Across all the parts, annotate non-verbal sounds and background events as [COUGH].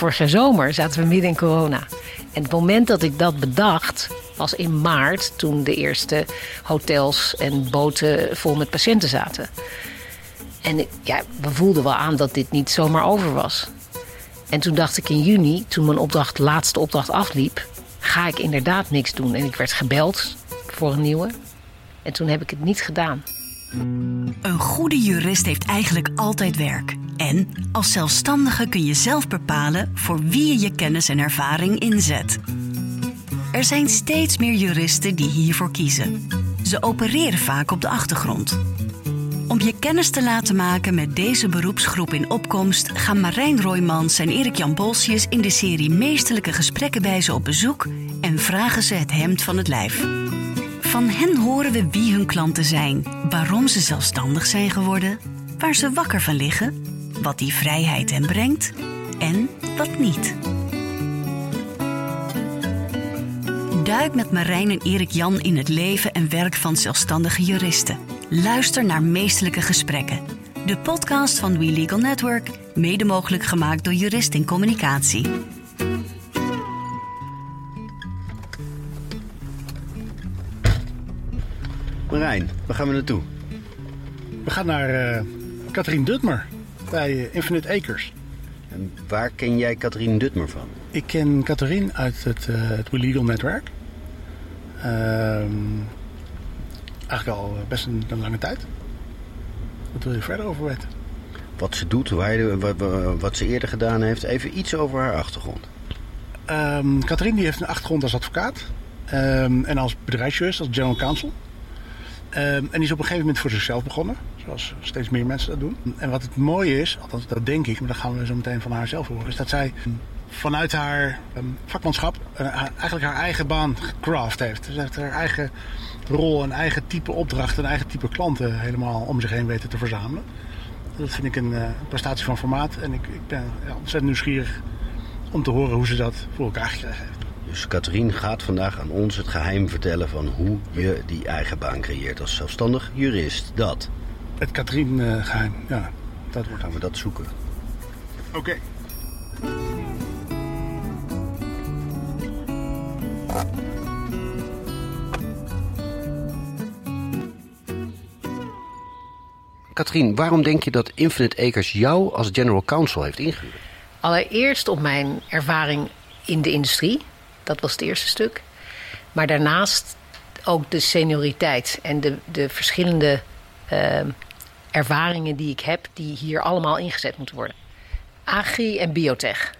vorige zomer zaten we midden in corona. En het moment dat ik dat bedacht was in maart, toen de eerste hotels en boten vol met patiënten zaten. En ja, we voelden wel aan dat dit niet zomaar over was. En toen dacht ik in juni, toen mijn opdracht, laatste opdracht afliep, ga ik inderdaad niks doen. En ik werd gebeld voor een nieuwe. En toen heb ik het niet gedaan. Een goede jurist heeft eigenlijk altijd werk. En als zelfstandige kun je zelf bepalen voor wie je je kennis en ervaring inzet. Er zijn steeds meer juristen die hiervoor kiezen. Ze opereren vaak op de achtergrond. Om je kennis te laten maken met deze beroepsgroep in opkomst gaan Marijn Roymans en Erik-Jan Bolsius in de serie Meesterlijke Gesprekken bij ze op bezoek en vragen ze het hemd van het lijf. Van hen horen we wie hun klanten zijn, waarom ze zelfstandig zijn geworden, waar ze wakker van liggen, wat die vrijheid hen brengt en wat niet. Duik met Marijn en Erik Jan in het leven en werk van zelfstandige juristen. Luister naar Meestelijke Gesprekken. De podcast van We Legal Network, mede mogelijk gemaakt door Jurist in Communicatie. Marijn, waar gaan we naartoe? We gaan naar uh, Katrien Dutmer bij uh, Infinite Acres. En waar ken jij Katrien Dutmer van? Ik ken Katrien uit het, uh, het Legal netwerk. Ehm, eigenlijk al best een, een, lange tijd. Wat wil je verder over weten? Wat ze doet, waar, wat, wat, ze eerder gedaan heeft. Even iets over haar achtergrond. Um, Katrien die heeft een achtergrond als advocaat. Um, en als bedrijfsjurist, als general counsel. Um, en die is op een gegeven moment voor zichzelf begonnen. Zoals steeds meer mensen dat doen. En wat het mooie is, althans dat denk ik, maar dat gaan we zo meteen van haar zelf horen, is dat zij vanuit haar um, vakmanschap uh, eigenlijk haar eigen baan gecraft heeft. Ze heeft haar eigen rol, een eigen type opdracht, een eigen type klanten helemaal om zich heen weten te verzamelen. Dat vind ik een uh, prestatie van formaat en ik, ik ben ja, ontzettend nieuwsgierig om te horen hoe ze dat voor elkaar gekregen heeft. Dus Katrien gaat vandaag aan ons het geheim vertellen van hoe je die eigen baan creëert als zelfstandig jurist. Dat. Het Katrien-geheim, ja. Dat wordt Gaan we dat zoeken. Oké. Okay. Katrien, waarom denk je dat Infinite Acres jou als general counsel heeft ingehuurd? Allereerst op mijn ervaring in de industrie. Dat was het eerste stuk. Maar daarnaast ook de senioriteit en de, de verschillende uh, ervaringen die ik heb, die hier allemaal ingezet moeten worden. Agri en biotech.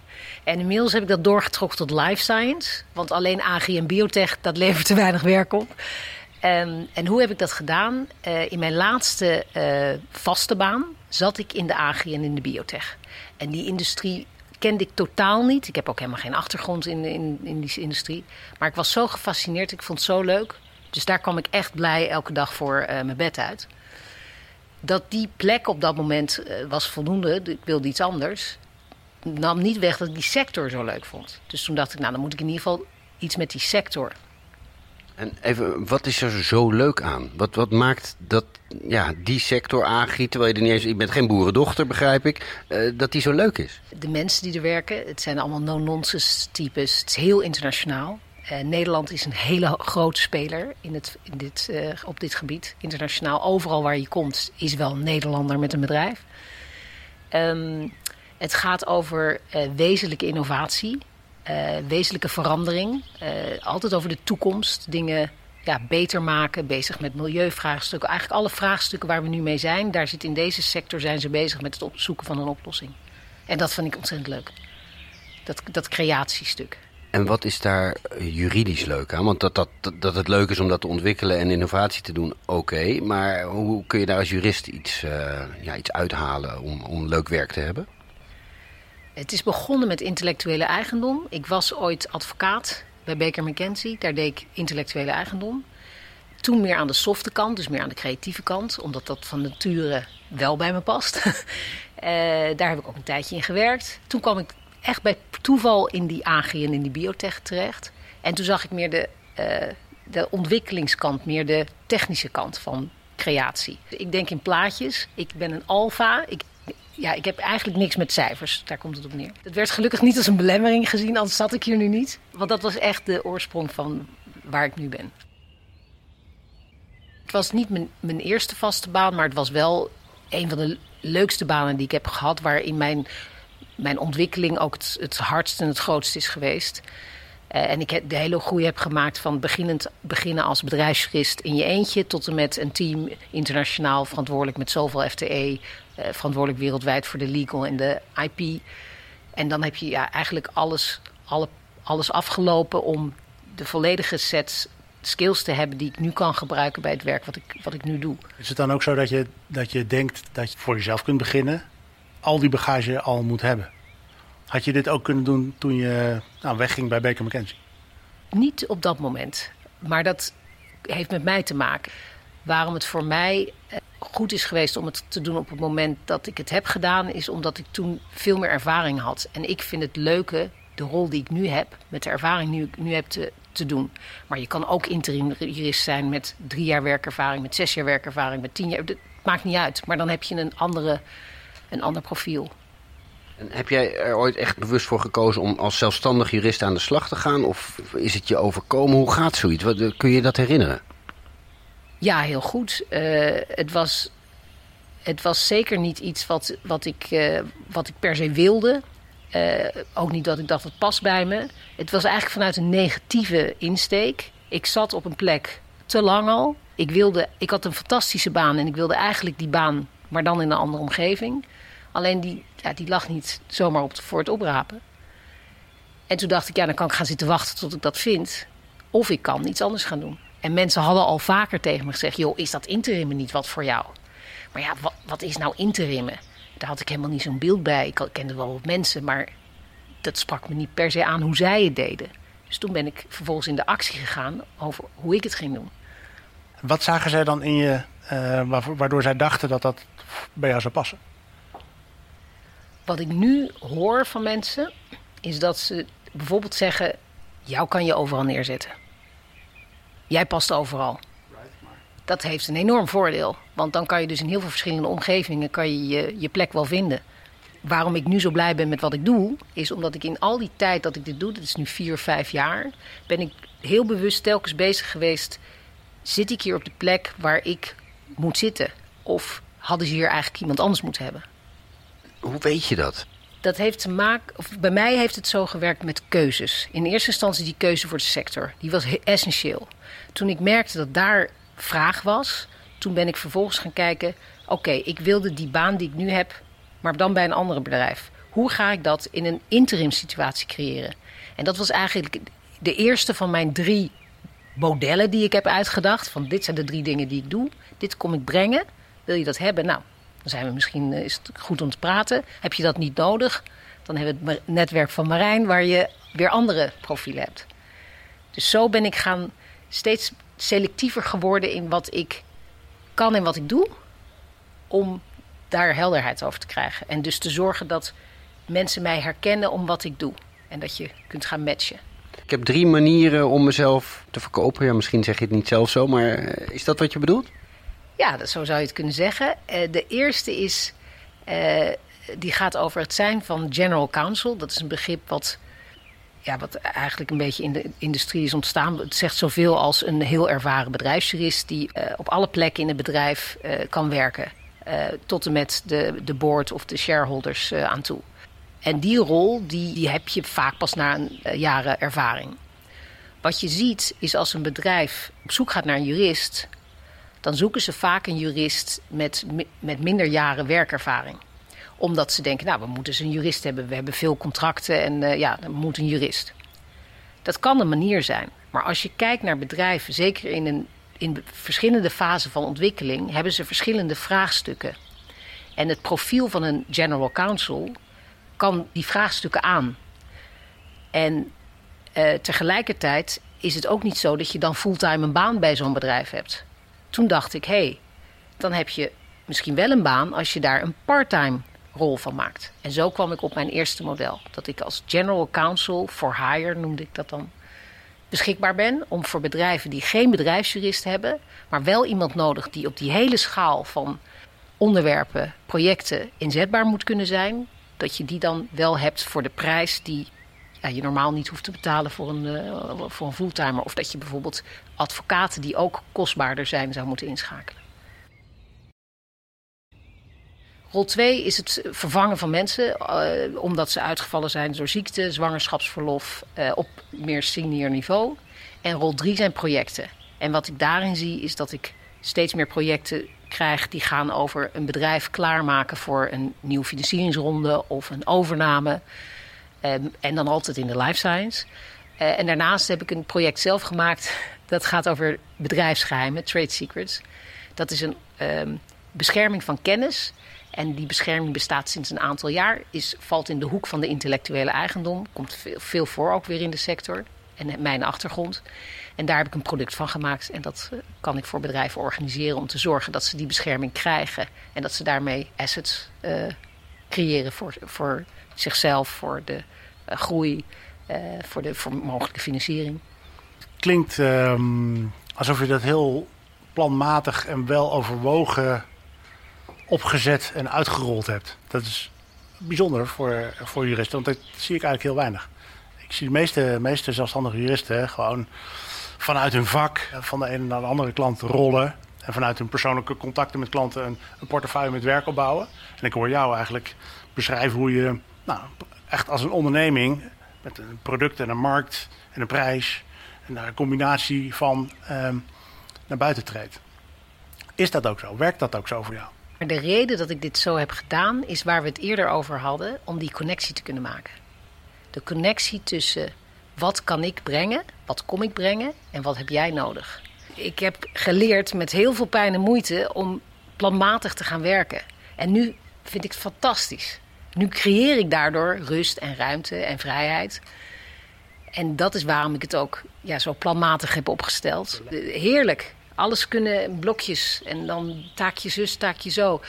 En inmiddels heb ik dat doorgetrokken tot life science. Want alleen agri en biotech, dat levert te weinig werk op. Um, en hoe heb ik dat gedaan? Uh, in mijn laatste uh, vaste baan zat ik in de agri en in de biotech. En die industrie kende ik totaal niet. Ik heb ook helemaal geen achtergrond in, in, in die industrie. Maar ik was zo gefascineerd, ik vond het zo leuk. Dus daar kwam ik echt blij elke dag voor uh, mijn bed uit. Dat die plek op dat moment uh, was voldoende, ik wilde iets anders. Nam niet weg dat ik die sector zo leuk vond. Dus toen dacht ik, nou dan moet ik in ieder geval iets met die sector. En even, wat is er zo leuk aan? Wat, wat maakt dat ja, die sector agri, terwijl je er niet eens, je bent geen boerendochter, begrijp ik, uh, dat die zo leuk is? De mensen die er werken, het zijn allemaal no-nonsense types. Het is heel internationaal. Uh, Nederland is een hele grote speler in het, in dit, uh, op dit gebied. Internationaal, overal waar je komt, is wel een Nederlander met een bedrijf. Um, het gaat over wezenlijke innovatie. Uh, wezenlijke verandering. Uh, altijd over de toekomst. Dingen ja, beter maken. Bezig met milieuvraagstukken. Eigenlijk alle vraagstukken waar we nu mee zijn. Daar zit in deze sector zijn ze bezig met het opzoeken van een oplossing. En dat vind ik ontzettend leuk. Dat, dat creatiestuk. En wat is daar juridisch leuk aan? Want dat, dat, dat het leuk is om dat te ontwikkelen en innovatie te doen, oké. Maar hoe kun je daar als jurist iets, ja, iets uithalen om, om leuk werk te hebben? Het is begonnen met intellectuele eigendom. Ik was ooit advocaat bij Baker McKenzie. Daar deed ik intellectuele eigendom. Toen meer aan de softe kant, dus meer aan de creatieve kant, omdat dat van nature wel bij me past. uh, [LAUGHS] daar heb ik ook een tijdje in gewerkt. Toen kwam ik echt bij toeval in die agri en in die biotech terecht. En toen zag ik meer de, uh, de ontwikkelingskant, meer de technische kant van creatie. Ik denk in plaatjes. Ik ben een alfa. Ik ja, ik heb eigenlijk niks met cijfers. Daar komt het op neer. Het werd gelukkig niet als een belemmering gezien, anders zat ik hier nu niet. Want dat was echt de oorsprong van waar ik nu ben. Het was niet mijn, mijn eerste vaste baan, maar het was wel een van de leukste banen die ik heb gehad. Waarin mijn, mijn ontwikkeling ook het, het hardst en het grootst is geweest. Uh, en ik heb de hele groei heb gemaakt van beginnend, beginnen als bedrijfsjurist in je eentje... tot en met een team internationaal verantwoordelijk met zoveel FTE... Uh, verantwoordelijk wereldwijd voor de legal en de IP. En dan heb je ja, eigenlijk alles, alle, alles afgelopen om de volledige set skills te hebben... die ik nu kan gebruiken bij het werk wat ik, wat ik nu doe. Is het dan ook zo dat je, dat je denkt dat je voor jezelf kunt beginnen... al die bagage al moet hebben? Had je dit ook kunnen doen toen je nou, wegging bij Baker McKenzie? Niet op dat moment. Maar dat heeft met mij te maken. Waarom het voor mij eh, goed is geweest om het te doen op het moment dat ik het heb gedaan, is omdat ik toen veel meer ervaring had. En ik vind het leuke, de rol die ik nu heb, met de ervaring die ik nu heb te, doen. Maar je kan ook interim jurist zijn met drie jaar werkervaring, met zes jaar werkervaring, met tien jaar. Het maakt niet uit. Maar dan heb je een, andere, een ander profiel. En heb jij er ooit echt bewust voor gekozen om als zelfstandig jurist aan de slag te gaan? Of is het je overkomen? Hoe gaat zoiets? Wat, kun je dat herinneren? Ja, heel goed. Uh, het, was, het was zeker niet iets wat, wat, ik, uh, wat ik per se wilde. Ook niet dat ik dacht, het past bij me. Het was eigenlijk vanuit een negatieve insteek. Ik zat op een plek te lang al. Ik, wilde, ik had een fantastische baan en ik wilde eigenlijk die baan, maar dan in een andere omgeving. Alleen die, ja, die lag niet zomaar op, voor het oprapen. En toen dacht ik, ja, dan kan ik gaan zitten wachten tot ik dat vind. Of ik kan iets anders gaan doen. En mensen hadden al vaker tegen me gezegd: joh, is dat interimmen niet wat voor jou? Maar ja, wat, wat is nou interimmen? Daar had ik helemaal niet zo'n beeld bij. Ik kende wel wat mensen, maar dat sprak me niet per se aan hoe zij het deden. Dus toen ben ik vervolgens in de actie gegaan over hoe ik het ging doen. Wat zagen zij dan in je, uh, waardoor zij dachten dat dat bij jou zou passen? Wat ik nu hoor van mensen, is dat ze bijvoorbeeld zeggen: jou kan je overal neerzetten. Jij past overal. Dat heeft een enorm voordeel. Want dan kan je dus in heel veel verschillende omgevingen kan je, je, je plek wel vinden. Waarom ik nu zo blij ben met wat ik doe, is omdat ik in al die tijd dat ik dit doe, dat is nu vier, vijf jaar, ben ik heel bewust telkens bezig geweest. Zit ik hier op de plek waar ik moet zitten? Of hadden ze hier eigenlijk iemand anders moeten hebben? Hoe weet je dat? Dat heeft te maken, of bij mij heeft het zo gewerkt met keuzes. In eerste instantie die keuze voor de sector, die was essentieel. Toen ik merkte dat daar vraag was, toen ben ik vervolgens gaan kijken: oké, ik wilde die baan die ik nu heb, maar dan bij een ander bedrijf. Hoe ga ik dat in een interim situatie creëren? En dat was eigenlijk de eerste van mijn drie modellen die ik heb uitgedacht. Van dit zijn de drie dingen die ik doe. Dit kom ik brengen. Wil je dat hebben? Nou, dan zijn we misschien, eh, is het goed om te praten. Heb je dat niet nodig? Dan hebben we het netwerk van Marijn, waar je weer andere profielen hebt. Dus zo ben ik gaan steeds selectiever geworden in wat ik kan en wat ik doe. Om daar helderheid over te krijgen. En dus te zorgen dat mensen mij herkennen om wat ik doe. En dat je kunt gaan matchen. Ik heb drie manieren om mezelf te verkopen. Ja, misschien zeg je het niet zelf zo, maar eh, is dat wat je bedoelt? Ja, zo zou je het kunnen zeggen. Uh, de eerste is, uh, die gaat over het zijn van general counsel. Dat is een begrip wat, ja, wat eigenlijk een beetje in de industrie is ontstaan. Het zegt zoveel als een heel ervaren bedrijfsjurist... die uh, op alle plekken in het bedrijf kan werken. tot en met de, de board of de shareholders aan toe. En die rol die, die heb je vaak pas na een jaren ervaring. Wat je ziet is als een bedrijf op zoek gaat naar een jurist dan zoeken ze vaak een jurist met, met minder jaren werkervaring. Omdat ze denken, nou, we moeten dus een jurist hebben. We hebben veel contracten en uh, ja, dan moet een jurist. Dat kan een manier zijn. Maar als je kijkt naar bedrijven, zeker in, een, in verschillende fasen van ontwikkeling, hebben ze verschillende vraagstukken. En het profiel van een general counsel kan die vraagstukken aan. En uh, tegelijkertijd is het ook niet zo dat je dan fulltime een baan bij zo'n bedrijf hebt toen dacht ik, hé, hey, dan heb je misschien wel een baan als je daar een parttime rol van maakt. En zo kwam ik op mijn eerste model. Dat ik als general counsel for hire, noemde ik dat dan, beschikbaar ben om voor bedrijven die geen bedrijfsjurist hebben, maar wel iemand nodig die op die hele schaal van onderwerpen, projecten inzetbaar moet kunnen zijn. Dat je die dan wel hebt voor de prijs die ja, je normaal niet hoeft te betalen voor een, uh, voor een fulltimer. Of dat je bijvoorbeeld advocaten die ook kostbaarder zijn zou moeten inschakelen. Rol 2 is het vervangen van mensen, uh, omdat ze uitgevallen zijn door ziekte, zwangerschapsverlof uh, op meer senior niveau. En rol 3 zijn projecten. En wat ik daarin zie is dat ik steeds meer projecten krijg die gaan over een bedrijf klaarmaken voor een nieuwe financieringsronde of een overname. Um, en dan altijd in de life science. Uh, en daarnaast heb ik een project zelf gemaakt [LAUGHS] dat gaat over bedrijfsgeheimen, trade secrets. Dat is een um, bescherming van kennis. En die bescherming bestaat sinds een aantal jaar. Is, valt in de hoek van de intellectuele eigendom. Komt veel, veel voor ook weer in de sector. En mijn achtergrond. En daar heb ik een product van gemaakt. En dat kan ik voor bedrijven organiseren om te zorgen dat ze die bescherming krijgen. En dat ze daarmee assets uh, creëren voor, voor zichzelf, voor de uh, groei, uh, voor de voor mogelijke financiering. Klinkt um, alsof je dat heel planmatig en wel overwogen opgezet en uitgerold hebt. Dat is bijzonder voor, voor juristen, want dat zie ik eigenlijk heel weinig. Ik zie de meeste, meeste zelfstandige juristen gewoon vanuit hun vak van de ene naar de andere klant rollen. En vanuit hun persoonlijke contacten met klanten een, een portefeuille met werk opbouwen. En ik hoor jou eigenlijk beschrijven hoe je nou, echt als een onderneming met een product en een markt en een prijs en daar een combinatie van um, naar buiten treedt. Is dat ook zo? Werkt dat ook zo voor jou? De reden dat ik dit zo heb gedaan is waar we het eerder over hadden, om die connectie te kunnen maken. De connectie tussen wat kan ik brengen, wat kom ik brengen en wat heb jij nodig. Ik heb geleerd met heel veel pijn en moeite om planmatig te gaan werken. En nu vind ik het fantastisch. Nu creëer ik daardoor rust en ruimte en vrijheid. En dat is waarom ik het ook ja, zo planmatig heb opgesteld. Heerlijk. Alles kunnen blokjes en dan taakje zus, taakje zo.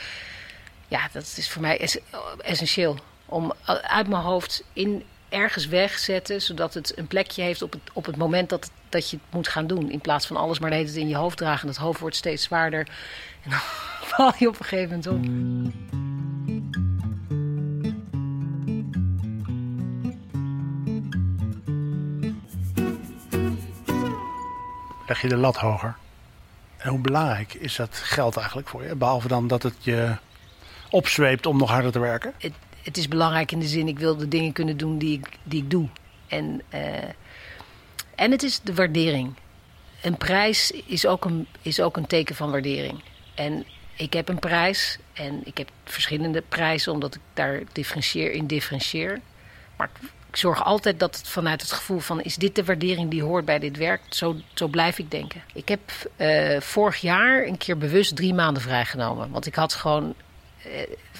Ja, dat is voor mij essentieel. Om uit mijn hoofd in ergens wegzetten, zodat het een plekje heeft op het, op het moment dat, dat je het moet gaan doen. In plaats van alles maar de tijd in je hoofd dragen. Het hoofd wordt steeds zwaarder. En dan [LAUGHS] val je op een gegeven moment op. Leg je de lat hoger? En hoe belangrijk is dat geld eigenlijk voor je? Behalve dan dat het je opzweept om nog harder te werken? Het, het is belangrijk in de zin, ik wil de dingen kunnen doen die ik, die ik doe. En, uh, en het is de waardering. Een prijs is ook een, is ook een teken van waardering. En ik heb een prijs en ik heb verschillende prijzen omdat ik daar differentieer, in differentieer. Maar ik zorg altijd dat het vanuit het gevoel van... is dit de waardering die hoort bij dit werk? Zo, zo blijf ik denken. Ik heb uh, vorig jaar een keer bewust drie maanden vrijgenomen. Want ik had gewoon uh,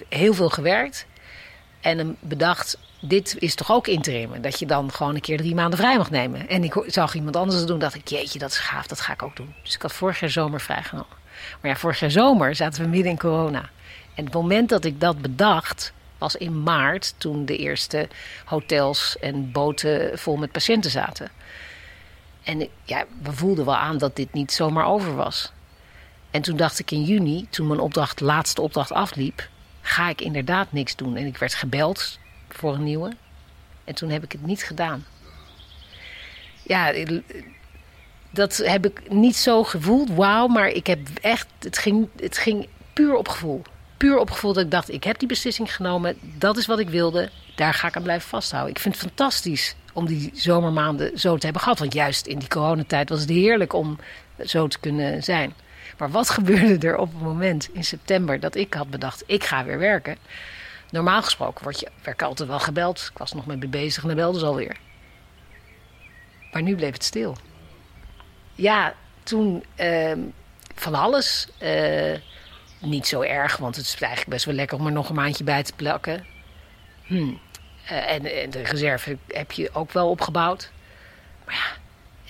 heel veel gewerkt. En bedacht, dit is toch ook interim. Dat je dan gewoon een keer drie maanden vrij mag nemen. En ik zag iemand anders het doen. dacht ik, jeetje, dat is gaaf, dat ga ik ook doen. Dus ik had vorig jaar zomer vrijgenomen. Maar ja, vorig jaar zomer zaten we midden in corona. En het moment dat ik dat bedacht was in maart, toen de eerste hotels en boten vol met patiënten zaten. En ja, we voelden wel aan dat dit niet zomaar over was. En toen dacht ik in juni, toen mijn opdracht, laatste opdracht afliep, ga ik inderdaad niks doen. En ik werd gebeld voor een nieuwe. En toen heb ik het niet gedaan. Ja, dat heb ik niet zo gevoeld, wauw, maar ik heb echt, het ging, het ging puur op gevoel puur op gevoel dat ik dacht, ik heb die beslissing genomen. Dat is wat ik wilde. Daar ga ik aan blijven vasthouden. Ik vind het fantastisch om die zomermaanden zo te hebben gehad. Want juist in die coronatijd was het heerlijk om zo te kunnen zijn. Maar wat [LAUGHS] gebeurde er op het moment in september dat ik had bedacht, ik ga weer werken. Normaal gesproken word je, werd altijd wel gebeld. Ik was nog met me bezig en dan belden ze alweer. Maar nu bleef het stil. Ja, toen uh, van alles. Uh, niet zo erg, want het is eigenlijk best wel lekker om er nog een maandje bij te plakken. Hmm. Uh, en, en, de reserve heb je ook wel opgebouwd. Maar ja,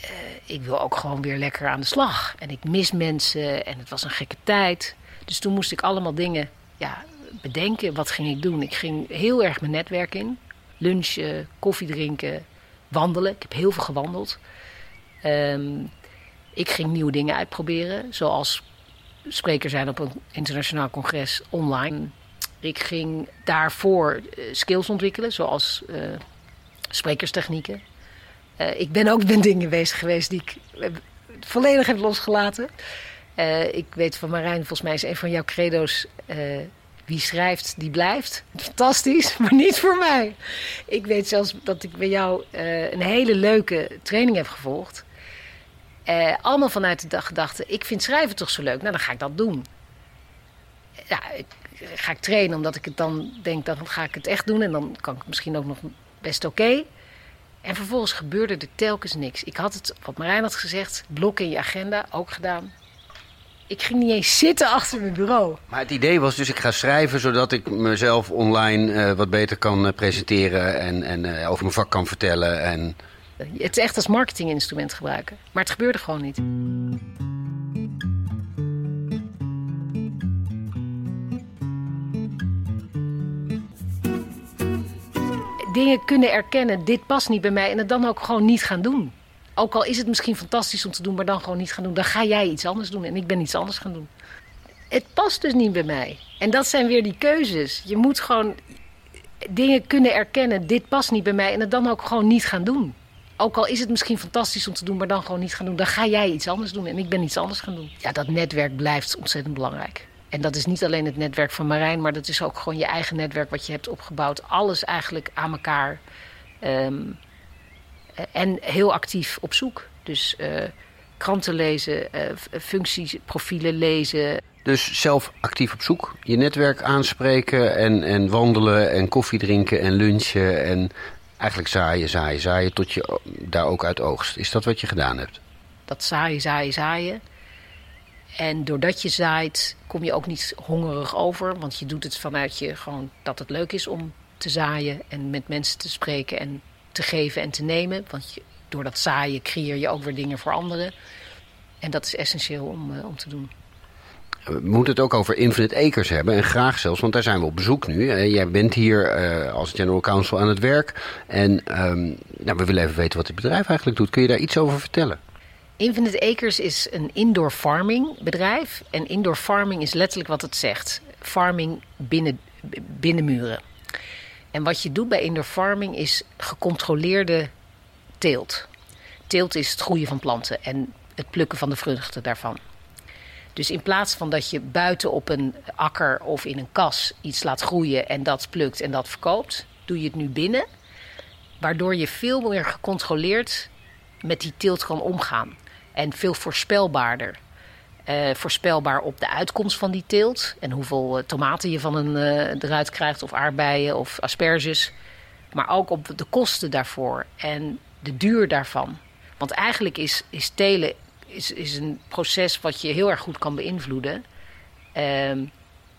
uh, ik wil ook gewoon weer lekker aan de slag. En ik mis mensen en het was een gekke tijd. Dus toen moest ik allemaal dingen ja, bedenken. Wat ging ik doen? Ik ging heel erg mijn netwerk in. Lunchen, koffie drinken, wandelen. Ik heb heel veel gewandeld. Um, ik ging nieuwe dingen uitproberen, zoals spreker zijn op een internationaal congres online. Ik ging daarvoor eh, skills ontwikkelen, zoals uh, sprekerstechnieken. Uh, ik ben ook [LAUGHS] met dingen bezig geweest die ik volledig heb losgelaten. ik weet van Marijn, volgens mij is een van jouw credo's... wie schrijft, die blijft. Fantastisch, [LAUGHS] maar niet voor mij. Ik weet zelfs dat ik bij jou een hele leuke training heb gevolgd... Uh, allemaal vanuit de gedachte, ik vind schrijven toch zo leuk. Nou, dan ga ik dat doen. Ja, ik, ga ik trainen omdat ik het dan denk, dan ga ik het echt doen. En dan kan ik misschien ook nog best oké. En vervolgens gebeurde er telkens niks. Ik had het, wat Marijn had gezegd, blok in je agenda, ook gedaan. Ik ging niet eens zitten achter mijn bureau. Maar het idee was dus, ik ga schrijven zodat ik mezelf online uh, wat beter kan presenteren en, en over mijn vak kan vertellen. En... Het echt als marketinginstrument gebruiken. Maar het gebeurde gewoon niet. Dingen kunnen erkennen, dit past niet bij mij. En het dan ook gewoon niet gaan doen. Ook al is het misschien fantastisch om te doen, maar dan gewoon niet gaan doen. Dan ga jij iets anders doen en ik ben iets anders gaan doen. Het past dus niet bij mij. En dat zijn weer die keuzes. Je moet gewoon dingen kunnen erkennen, dit past niet bij mij. En het dan ook gewoon niet gaan doen ook al is het misschien fantastisch om te doen, maar dan gewoon niet gaan doen, dan ga jij iets anders doen en ik ben iets anders gaan doen. Ja, dat netwerk blijft ontzettend belangrijk. En dat is niet alleen het netwerk van Marijn, maar dat is ook gewoon je eigen netwerk wat je hebt opgebouwd. Alles eigenlijk aan elkaar. Ehm, en heel actief op zoek. Dus uh, kranten lezen, uh, functieprofielen lezen. Dus zelf actief op zoek, je netwerk aanspreken en, en wandelen en koffie drinken en lunchen en eigenlijk zaaien, zaaien, zaaien tot je daar ook uit oogst. Is dat wat je gedaan hebt? Dat zaaien, zaaien, zaaien. En doordat je zaait, kom je ook niet hongerig over. Want je doet het vanuit je gewoon dat het leuk is om te zaaien en met mensen te spreken en te geven en te nemen. Want je, door dat zaaien creëer je ook weer dingen voor anderen. En dat is essentieel om, uh, om te doen. We moeten het ook over Infinite Acres hebben. En graag zelfs, want daar zijn we op bezoek nu. Jij bent hier uh, als General Counsel aan het werk. En um, nou, we willen even weten wat dit bedrijf eigenlijk doet. Kun je daar iets over vertellen? Infinite Acres is een indoor farming bedrijf. En indoor farming is letterlijk wat het zegt. Farming binnen, binnen muren. En wat je doet bij indoor farming is gecontroleerde teelt. Teelt is het groeien van planten en het plukken van de vruchten daarvan. Dus in plaats van dat je buiten op een akker of in een kas iets laat groeien en dat plukt en dat verkoopt, doe je het nu binnen. Waardoor je veel meer gecontroleerd met die teelt kan omgaan. En veel voorspelbaarder. Uh, voorspelbaar op de uitkomst van die teelt. En hoeveel uh, tomaten je van een uh, eruit krijgt, of aardbeien of asperges. Maar ook op de kosten daarvoor en de duur daarvan. Want eigenlijk is, is telen is, is een proces wat je heel erg goed kan beïnvloeden. Um,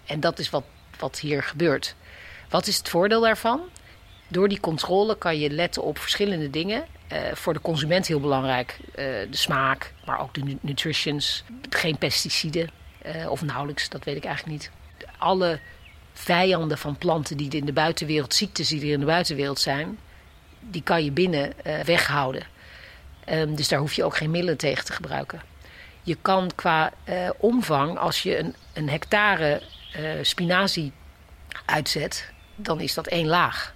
en dat is wat, wat hier gebeurt. Wat is het voordeel daarvan? Door die controle kan je letten op verschillende dingen. Uh, voor de consument heel belangrijk. Uh, de smaak, maar ook de nutritions. Geen pesticiden. Uh, of nauwelijks, dat weet ik eigenlijk niet. Alle vijanden van planten die in de buitenwereld, ziektes die er in de buitenwereld zijn, die kan je binnen weghouden. Um, dus daar hoef je ook geen middelen tegen te gebruiken. Je kan qua uh, omvang, als je een, een hectare uh, spinazie uitzet, dan is dat één laag.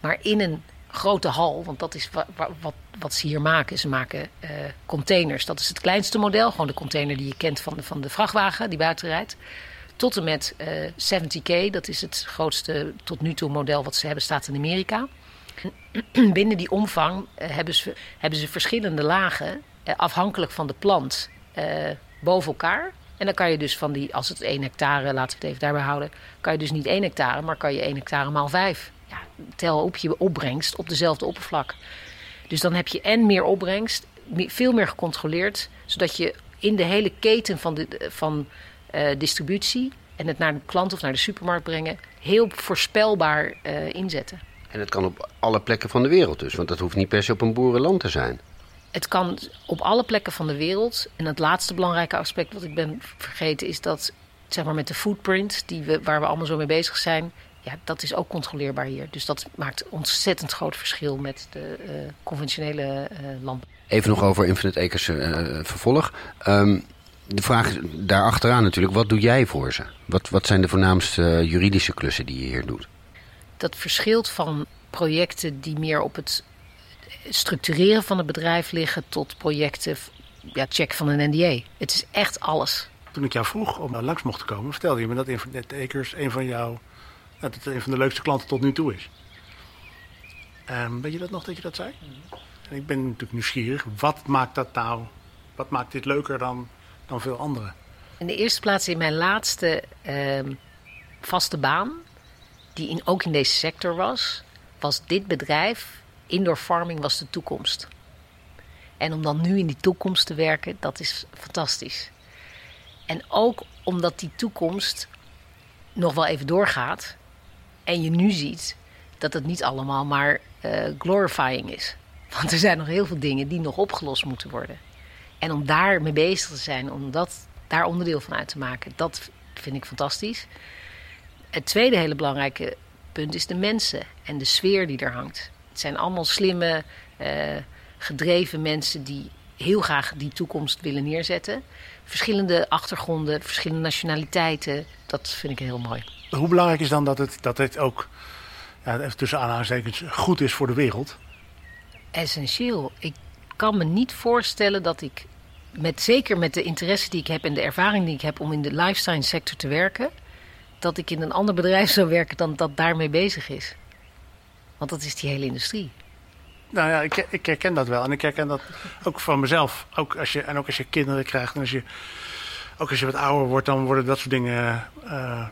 Maar in een grote hal, want dat is wat, wat, ze hier maken. Ze maken uh, containers. Dat is het kleinste model. Gewoon de container die je kent van de, van de vrachtwagen die buiten rijdt. Tot en met 70k, dat is het grootste tot nu toe model wat ze hebben, staat in Amerika. [CLEARS THROAT] binnen die omvang uh, hebben, ze, hebben ze verschillende lagen, uh, afhankelijk van de plant, uh, boven elkaar. En dan kan je dus van die, als het 1 hectare, laten we het even daarbij houden, kan je dus niet 1 hectare, maar kan je 1 hectare maal 5. Ja, tel op je opbrengst op dezelfde oppervlak. Dus dan heb je en meer opbrengst, veel meer gecontroleerd, zodat je in de hele keten van, de, van distributie en het naar de klant of naar de supermarkt brengen, heel voorspelbaar inzetten. En het kan op alle plekken van de wereld dus, want dat hoeft niet per se op een boerenland te zijn. Het kan op alle plekken van de wereld. En het laatste belangrijke aspect wat ik ben vergeten is dat, zeg maar met de footprint, die we, waar we allemaal zo mee bezig zijn, ja, dat is ook controleerbaar hier. Dus dat maakt ontzettend groot verschil met de uh, conventionele uh, landbouw. Even nog over Infinite Acres uh, vervolg. Um, De vraag daarachteraan natuurlijk, wat doe jij voor ze? Wat, wat zijn de voornaamste juridische klussen die je hier doet? Dat verschilt van projecten die meer op het structureren van het bedrijf liggen tot projecten, ja, check van een NDA. Het is echt alles. Toen ik jou vroeg om langs mocht te komen, vertelde je me dat Infinite Acres een van jouw, dat het een van de leukste klanten tot nu toe is. Um, weet je dat nog dat je dat zei? En ik ben natuurlijk nieuwsgierig. Wat maakt dat nou? Wat maakt dit leuker dan, dan veel anderen? In de eerste plaats in mijn laatste uh, vaste baan, die in, ook in deze sector was, was dit bedrijf, indoor farming, was de toekomst. En om dan nu in die toekomst te werken, dat is fantastisch. En ook omdat die toekomst nog wel even doorgaat en je nu ziet dat het niet allemaal maar uh, glorifying is. Want er zijn nog heel veel dingen die nog opgelost moeten worden. En om daar mee bezig te zijn, om dat, daar onderdeel van uit te maken, dat vind ik fantastisch. Het tweede hele belangrijke punt is de mensen en de sfeer die er hangt. Het zijn allemaal slimme, uh, gedreven mensen die heel graag die toekomst willen neerzetten. Verschillende achtergronden, verschillende nationaliteiten. Dat vind ik heel mooi. Hoe belangrijk is dan dat het, dat het ook ja, even tussen aanhalingstekens goed is voor de wereld? Essentieel. Ik kan me niet voorstellen dat ik, met, zeker met de interesse die ik heb en de ervaring die ik heb om in de lifestyle sector te werken, dat ik in een ander bedrijf zou werken dan dat daarmee bezig is. Want dat is die hele industrie. Nou ja, ik, ik herken dat wel. En ik herken dat ook van mezelf. Ook als je, en ook als je kinderen krijgt en als je, ook als je wat ouder wordt, dan worden dat soort dingen. Uh,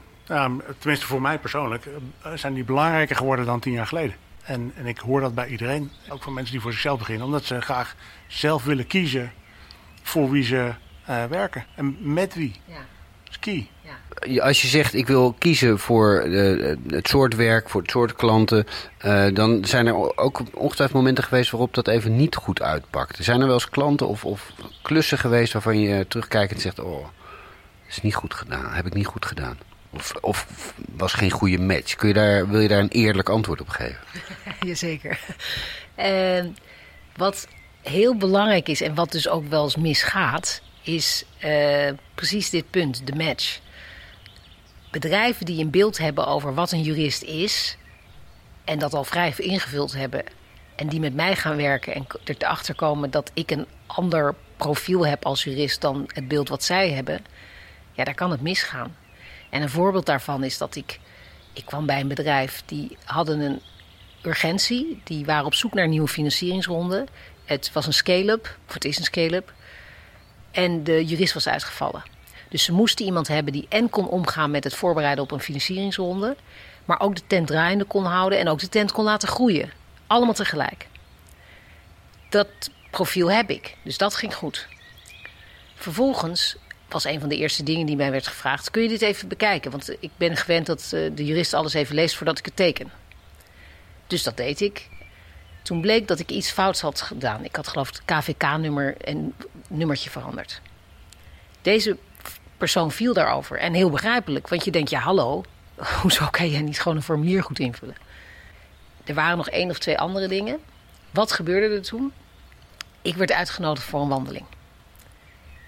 tenminste voor mij persoonlijk, uh, zijn die belangrijker geworden dan tien jaar geleden. En, en ik hoor dat bij iedereen, ook van mensen die voor zichzelf beginnen, omdat ze graag zelf willen kiezen voor wie ze uh, werken en met wie. Ja. Ski. Ja. Als je zegt ik wil kiezen voor uh, het soort werk, voor het soort klanten, uh, dan zijn er ook ongetwijfeld momenten geweest waarop dat even niet goed uitpakt. Zijn er wel eens klanten of, of klussen geweest waarvan je terugkijkt en zegt: Oh, is niet goed gedaan, heb ik niet goed gedaan? Of, of was geen goede match? Kun je daar, wil je daar een eerlijk antwoord op geven? [LAUGHS] Jazeker. Uh, wat heel belangrijk is en wat dus ook wel eens misgaat, is uh, precies dit punt, de match. Bedrijven die een beeld hebben over wat een jurist is en dat al vrij ingevuld hebben en die met mij gaan werken en erachter komen dat ik een ander profiel heb als jurist dan het beeld wat zij hebben, ja, daar kan het misgaan. En een voorbeeld daarvan is dat ik, ik kwam bij een bedrijf die hadden een urgentie, die waren op zoek naar een nieuwe financieringsronde. Het was een scale-up, of het is een scale-up. En de jurist was uitgevallen. Dus ze moesten iemand hebben die en kon omgaan met het voorbereiden op een financieringsronde, maar ook de tent draaiende kon houden en ook de tent kon laten groeien. Allemaal tegelijk. Dat profiel heb ik, dus dat ging goed. Vervolgens was een van de eerste dingen die mij werd gevraagd: kun je dit even bekijken? Want ik ben gewend dat eh, de jurist alles even leest voordat ik het teken. Dus dat deed ik. Toen bleek dat ik iets fouts had gedaan. Ik had geloof ik KVK-nummer en nummertje veranderd. Deze persoon viel daarover. En heel begrijpelijk, want je denkt, ja hallo, [LAUGHS] hoezo kan jij niet gewoon een formulier goed invullen? Er waren nog één of twee andere dingen. Wat gebeurde er toen? Ik werd uitgenodigd voor een wandeling.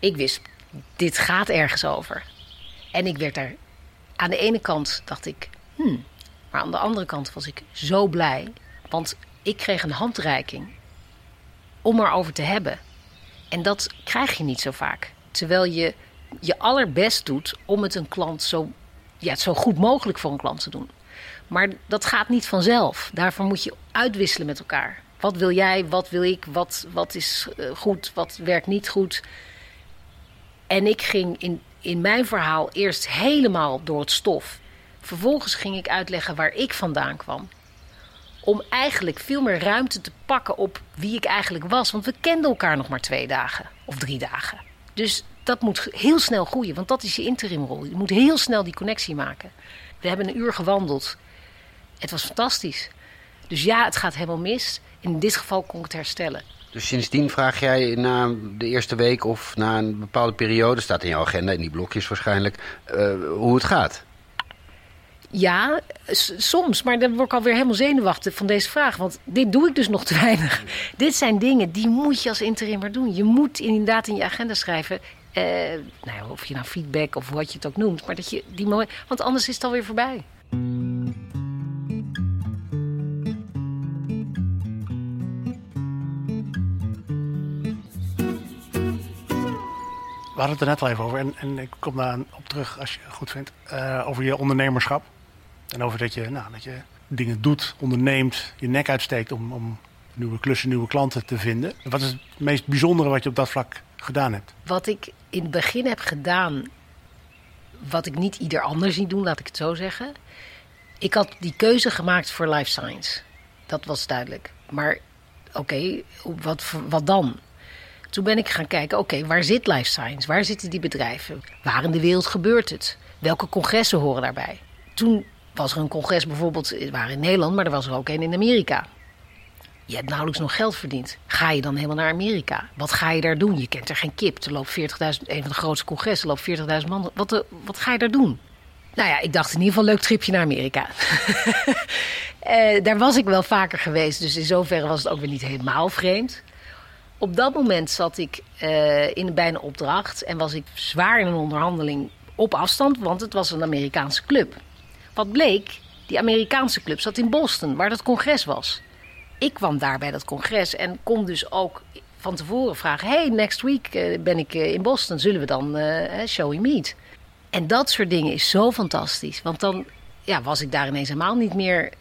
Ik wist, dit gaat ergens over. En ik werd daar, aan de ene kant dacht ik, hmm, maar aan de andere kant was ik zo blij. Want ik kreeg een handreiking om erover te hebben. En dat krijg je niet zo vaak. Terwijl je je allerbest doet om het een klant zo, ja, zo goed mogelijk voor een klant te doen. Maar dat gaat niet vanzelf. Daarvoor moet je uitwisselen met elkaar. Wat wil jij, wat wil ik, wat, wat is eh, goed, wat werkt niet goed. En ik ging in, in mijn verhaal eerst helemaal door het stof. Vervolgens ging ik uitleggen waar ik vandaan kwam om eigenlijk veel meer ruimte te pakken op wie ik eigenlijk was. Want we kenden elkaar nog maar twee dagen of drie dagen. Dus dat moet heel snel groeien, want dat is je interimrol. Je moet heel snel die connectie maken. We hebben een uur gewandeld. Het was fantastisch. Dus ja, het gaat helemaal mis. In dit geval kon ik het herstellen. Dus sindsdien vraag jij na de eerste week of na een bepaalde periode, staat in jouw agenda, in die blokjes waarschijnlijk, uh, hoe het gaat? Ja, soms. Maar dan word ik alweer helemaal zenuwachtig van deze vraag. Want dit doe ik dus nog te weinig. [LAUGHS] dit zijn dingen die moet je als interimmer doen. Je moet inderdaad in je agenda schrijven. Eh, nou ja, of je nou feedback of wat je het ook noemt. Maar dat je die moment. Want anders is het alweer voorbij. We hadden het er net al even over. En, en ik kom daar op terug als je het goed vindt. eh, over je ondernemerschap. En over dat je, nou, dat je dingen doet, onderneemt, je nek uitsteekt om, om nieuwe klussen, nieuwe klanten te vinden. Wat is het meest bijzondere wat je op dat vlak gedaan hebt? Wat ik in het begin heb gedaan, wat ik niet ieder ander zie doen, laat ik het zo zeggen. Ik had die keuze gemaakt voor life science. Dat was duidelijk. Maar oké, wat, wat dan? Toen ben ik gaan kijken, oké, waar zit life science? Waar zitten die bedrijven? Waar in de wereld gebeurt het? Welke congressen horen daarbij? Toen was er een congres bijvoorbeeld, het waren in Nederland, maar er was er ook een in Amerika. Je hebt nauwelijks nog geld verdiend. Ga je dan helemaal naar Amerika? Wat ga je daar doen? Je kent er geen kip. Er loopt 40.000, een van de grootste congressen, loopt 40.000 man. Wat, eh, wat ga je daar doen? Nou ja, ik dacht in ieder geval leuk tripje naar Amerika. [LAUGHS] Eh, daar was ik wel vaker geweest, dus in zoverre was het ook weer niet helemaal vreemd. Op dat moment zat ik eh, in een opdracht en was ik zwaar in een onderhandeling op afstand, want het was een Amerikaanse club. Wat bleek, die Amerikaanse club zat in Boston, waar dat congres was. Ik kwam daar bij dat congres en kon dus ook van tevoren vragen: Hey, next week eh, ben ik eh, in Boston, zullen we dan shall we meet? En dat soort dingen is zo fantastisch, want dan ja, was ik daar ineens helemaal niet meer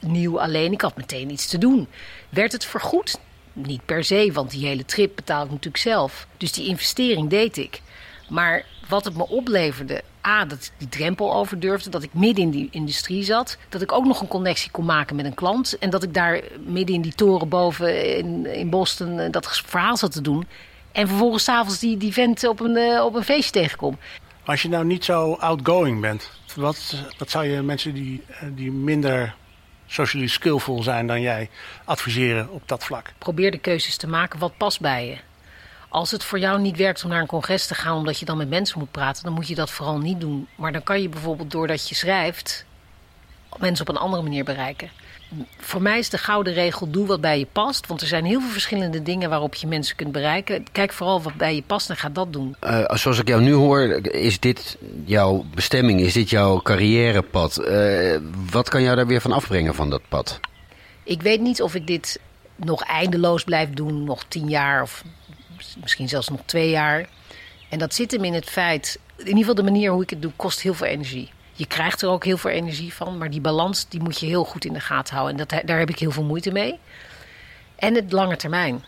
nieuw alleen. Ik had meteen iets te doen. Werd het vergoed? Niet per se, want die hele trip betaal ik natuurlijk zelf. Dus die investering deed ik. Maar wat het me opleverde, A, dat ik die drempel over durfde, dat ik midden in die industrie zat, dat ik ook nog een connectie kon maken met een klant en dat ik daar midden in die toren boven in, in Boston eh, dat verhaal zat te doen. En vervolgens s'avonds die, die vent op een, eh, op een feestje tegenkom. Als je nou niet zo outgoing bent, wat, wat zou je mensen die, eh, die minder socially skillful zijn dan jij adviseren op dat vlak? Probeer de keuzes te maken wat past bij je. Als het voor jou niet werkt om naar een congres te gaan omdat je dan met mensen moet praten, dan moet je dat vooral niet doen. Maar dan kan je bijvoorbeeld doordat je schrijft mensen op een andere manier bereiken. Voor mij is de gouden regel: doe wat bij je past. Want er zijn heel veel verschillende dingen waarop je mensen kunt bereiken. Kijk vooral wat bij je past en ga dat doen. Uh, zoals ik jou nu hoor, is dit jouw bestemming? Is dit jouw carrièrepad? Uh, wat kan jou daar weer van afbrengen van dat pad? Ik weet niet of ik dit nog eindeloos blijf doen, nog tien jaar of misschien zelfs nog twee jaar. En dat zit hem in het feit, in ieder geval de manier hoe ik het doe, kost heel veel energie. Je krijgt er ook heel veel energie van, maar die balans die moet je heel goed in de gaten houden. En dat, daar heb ik heel veel moeite mee. En het lange termijn.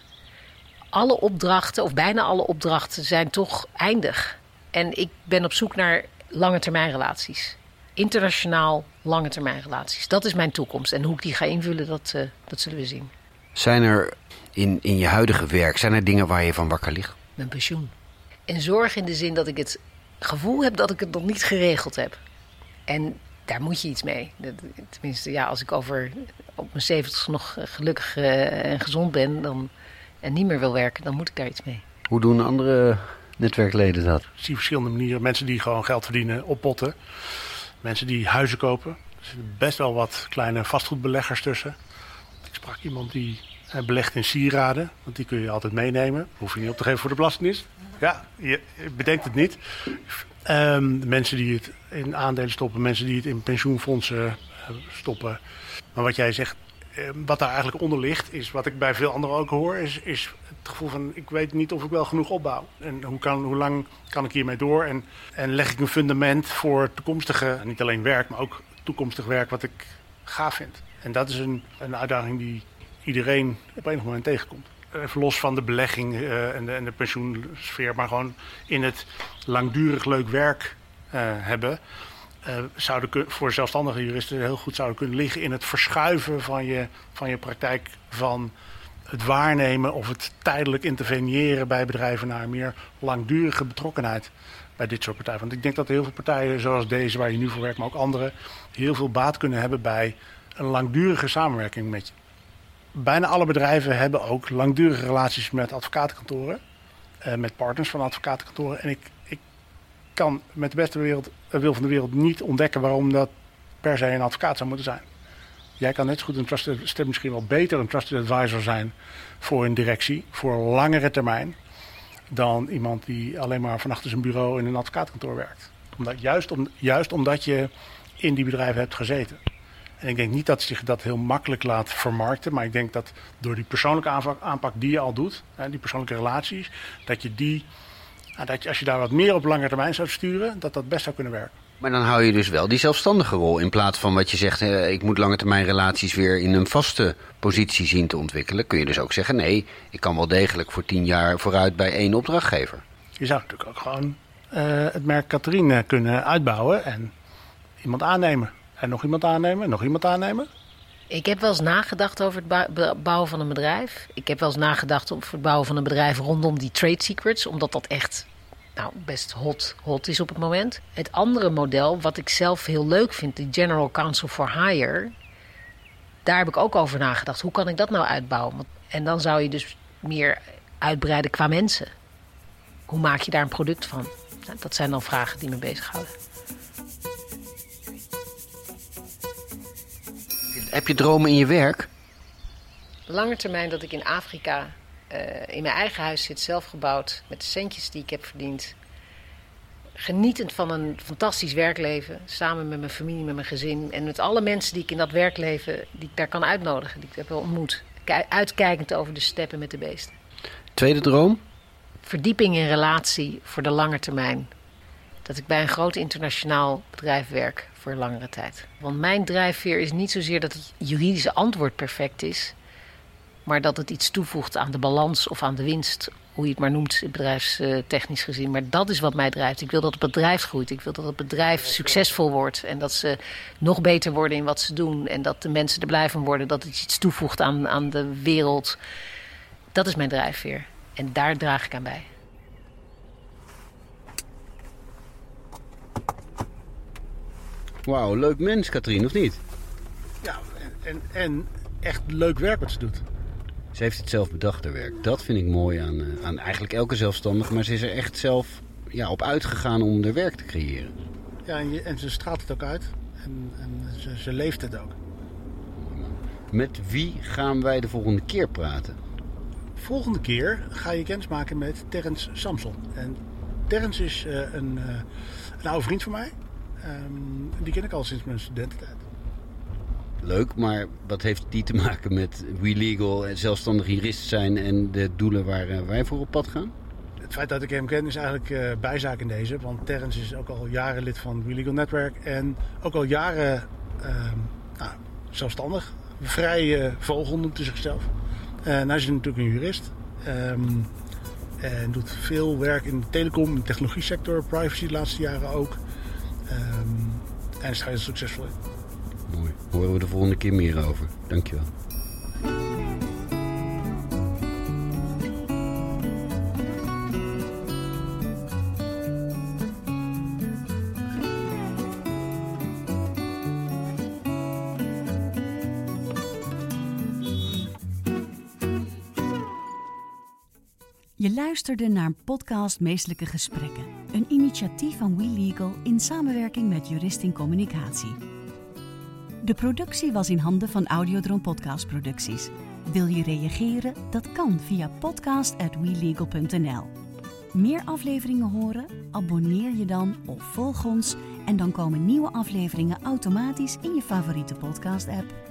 Alle opdrachten, of bijna alle opdrachten, zijn toch eindig. En ik ben op zoek naar lange termijn relaties. Internationaal lange termijn relaties. Dat is mijn toekomst. En hoe ik die ga invullen, dat, uh, dat zullen we zien. Zijn er in, in je huidige werk, zijn er dingen waar je van wakker ligt? Mijn pensioen. En zorg in de zin dat ik het gevoel heb dat ik het nog niet geregeld heb. En daar moet je iets mee. Tenminste, ja, als ik over op mijn zeventig nog gelukkig uh, en gezond ben dan, en niet meer wil werken, dan moet ik daar iets mee. Hoe doen andere netwerkleden dat? Ik zie verschillende manieren. Mensen die gewoon geld verdienen, oppotten. Mensen die huizen kopen. Er zitten best wel wat kleine vastgoedbeleggers tussen. Ik sprak iemand die belegt in sieraden, want die kun je altijd meenemen. Hoef je niet op te geven voor de belastingdienst. Ja, je bedenkt het niet. Um, mensen die het in aandelen stoppen, mensen die het in pensioenfondsen stoppen. Maar wat jij zegt, wat daar eigenlijk onder ligt, is wat ik bij veel anderen ook hoor, is, is het gevoel van ik weet niet of ik wel genoeg opbouw. En hoe, kan, hoe lang kan ik hiermee door? En, en leg ik een fundament voor toekomstige, niet alleen werk, maar ook toekomstig werk wat ik gaaf vind. En dat is een, een uitdaging die iedereen op enig moment tegenkomt. Even los van de belegging uh, en, de, en de pensioensfeer, maar gewoon in het langdurig leuk werk uh, hebben. Uh, zouden voor zelfstandige juristen heel goed zouden kunnen liggen in het verschuiven van je, van je praktijk van het waarnemen of het tijdelijk interveneren bij bedrijven naar meer langdurige betrokkenheid bij dit soort partijen. Want ik denk dat heel veel partijen zoals deze waar je nu voor werkt, maar ook andere, heel veel baat kunnen hebben bij een langdurige samenwerking met je bijna alle bedrijven hebben ook langdurige relaties met advocatenkantoren. Uh, met partners van advocatenkantoren. En ik, ik kan met de beste wereld, uh, wil van de wereld niet ontdekken waarom dat per se een advocaat zou moeten zijn. Jij kan net zo goed een trusted, misschien wel beter een trusted advisor zijn voor een directie, voor langere termijn. dan iemand die alleen maar van achter zijn bureau in een advocaatkantoor werkt. Omdat, juist, om, juist omdat je in die bedrijven hebt gezeten. En ik denk niet dat zich dat heel makkelijk laat vermarkten. Maar ik denk dat door die persoonlijke aanpak, aanpak die je al doet, hè, die persoonlijke relaties, dat je die, dat je, als je daar wat meer op lange termijn zou sturen, dat dat best zou kunnen werken. Maar dan hou je dus wel die zelfstandige rol. In plaats van wat je zegt, eh, ik moet lange termijn relaties weer in een vaste positie zien te ontwikkelen. Kun je dus ook zeggen, nee, ik kan wel degelijk voor tien jaar vooruit bij één opdrachtgever. Je zou natuurlijk ook gewoon uh, het merk Catherine kunnen uitbouwen en iemand aannemen. En nog iemand aannemen, en nog iemand aannemen. Ik heb wel eens nagedacht over het bouwen van een bedrijf. Ik heb wel eens nagedacht over het bouwen van een bedrijf rondom die trade secrets. Omdat dat echt nou, best hot, hot is op het moment. Het andere model, wat ik zelf heel leuk vind, de General Counsel for Hire. Daar heb ik ook over nagedacht. Hoe kan ik dat nou uitbouwen? En dan zou je dus meer uitbreiden qua mensen. Hoe maak je daar een product van? Nou, dat zijn dan vragen die me bezighouden. Heb je dromen in je werk? Lange termijn dat ik in Afrika uh, in mijn eigen huis zit, zelf gebouwd, met de centjes die ik heb verdiend. Genietend van een fantastisch werkleven, samen met mijn familie, met mijn gezin en met alle mensen die ik in dat werkleven, die ik daar kan uitnodigen, die ik heb ontmoet. Uitkijkend over de steppen met de beesten. Tweede droom? Verdieping in relatie voor de lange termijn. Dat ik bij een groot internationaal bedrijf werk voor langere tijd. Want mijn drijfveer is niet zozeer dat het juridische antwoord perfect is, maar dat het iets toevoegt aan de balans of aan de winst. Hoe je het maar noemt, bedrijfstechnisch gezien. Maar dat is wat mij drijft. Ik wil dat het bedrijf groeit. Ik wil dat het bedrijf succesvol wordt. En dat ze nog beter worden in wat ze doen. En dat de mensen er blij van worden. Dat het iets toevoegt aan, aan de wereld. Dat is mijn drijfveer. En daar draag ik aan bij. Wauw, leuk mens, Katrien, of niet? Ja, en, en echt leuk werk wat ze doet. Ze heeft het zelf bedacht, haar werk. Dat vind ik mooi aan, eh, aan eigenlijk elke zelfstandige. Maar ze is er echt zelf ja, op uitgegaan om er werk te creëren. Ja, en, je, en ze straalt het ook uit. En, en ze, ze, leeft het ook. Met wie gaan wij de volgende keer praten? Volgende keer ga je kennis maken met Terrence Samson. En Terrence is uh, een, uh, een oude vriend van mij. Um, die ken ik al sinds mijn studententijd leuk, maar wat heeft die te maken met WeLegal, zelfstandig jurist zijn en de doelen waar uh, wij voor op pad gaan? Het feit dat ik hem ken is eigenlijk uh, bijzaak in deze. Want Terrence is ook al jaren lid van WeLegal Netwerk en ook al jaren uh, nou, zelfstandig. Vrij uh, vogel noemt hij zichzelf. En hij is natuurlijk een jurist. Um, en doet veel werk in de telecom, in de technologie sector, privacy de laatste jaren ook. Um, en is er succesvol in. Mooi. Horen we de volgende keer meer over. Dankjewel. Je luisterde naar een podcast Meestelijke Gesprekken. Initiatief van WeLegal in samenwerking met Juristing Communicatie. De productie was in handen van Audiodroom Podcast Producties. Wil je reageren? Dat kan via podcast.welegal.nl. Meer afleveringen horen? Abonneer je dan of volg ons en dan komen nieuwe afleveringen automatisch in je favoriete podcast-app.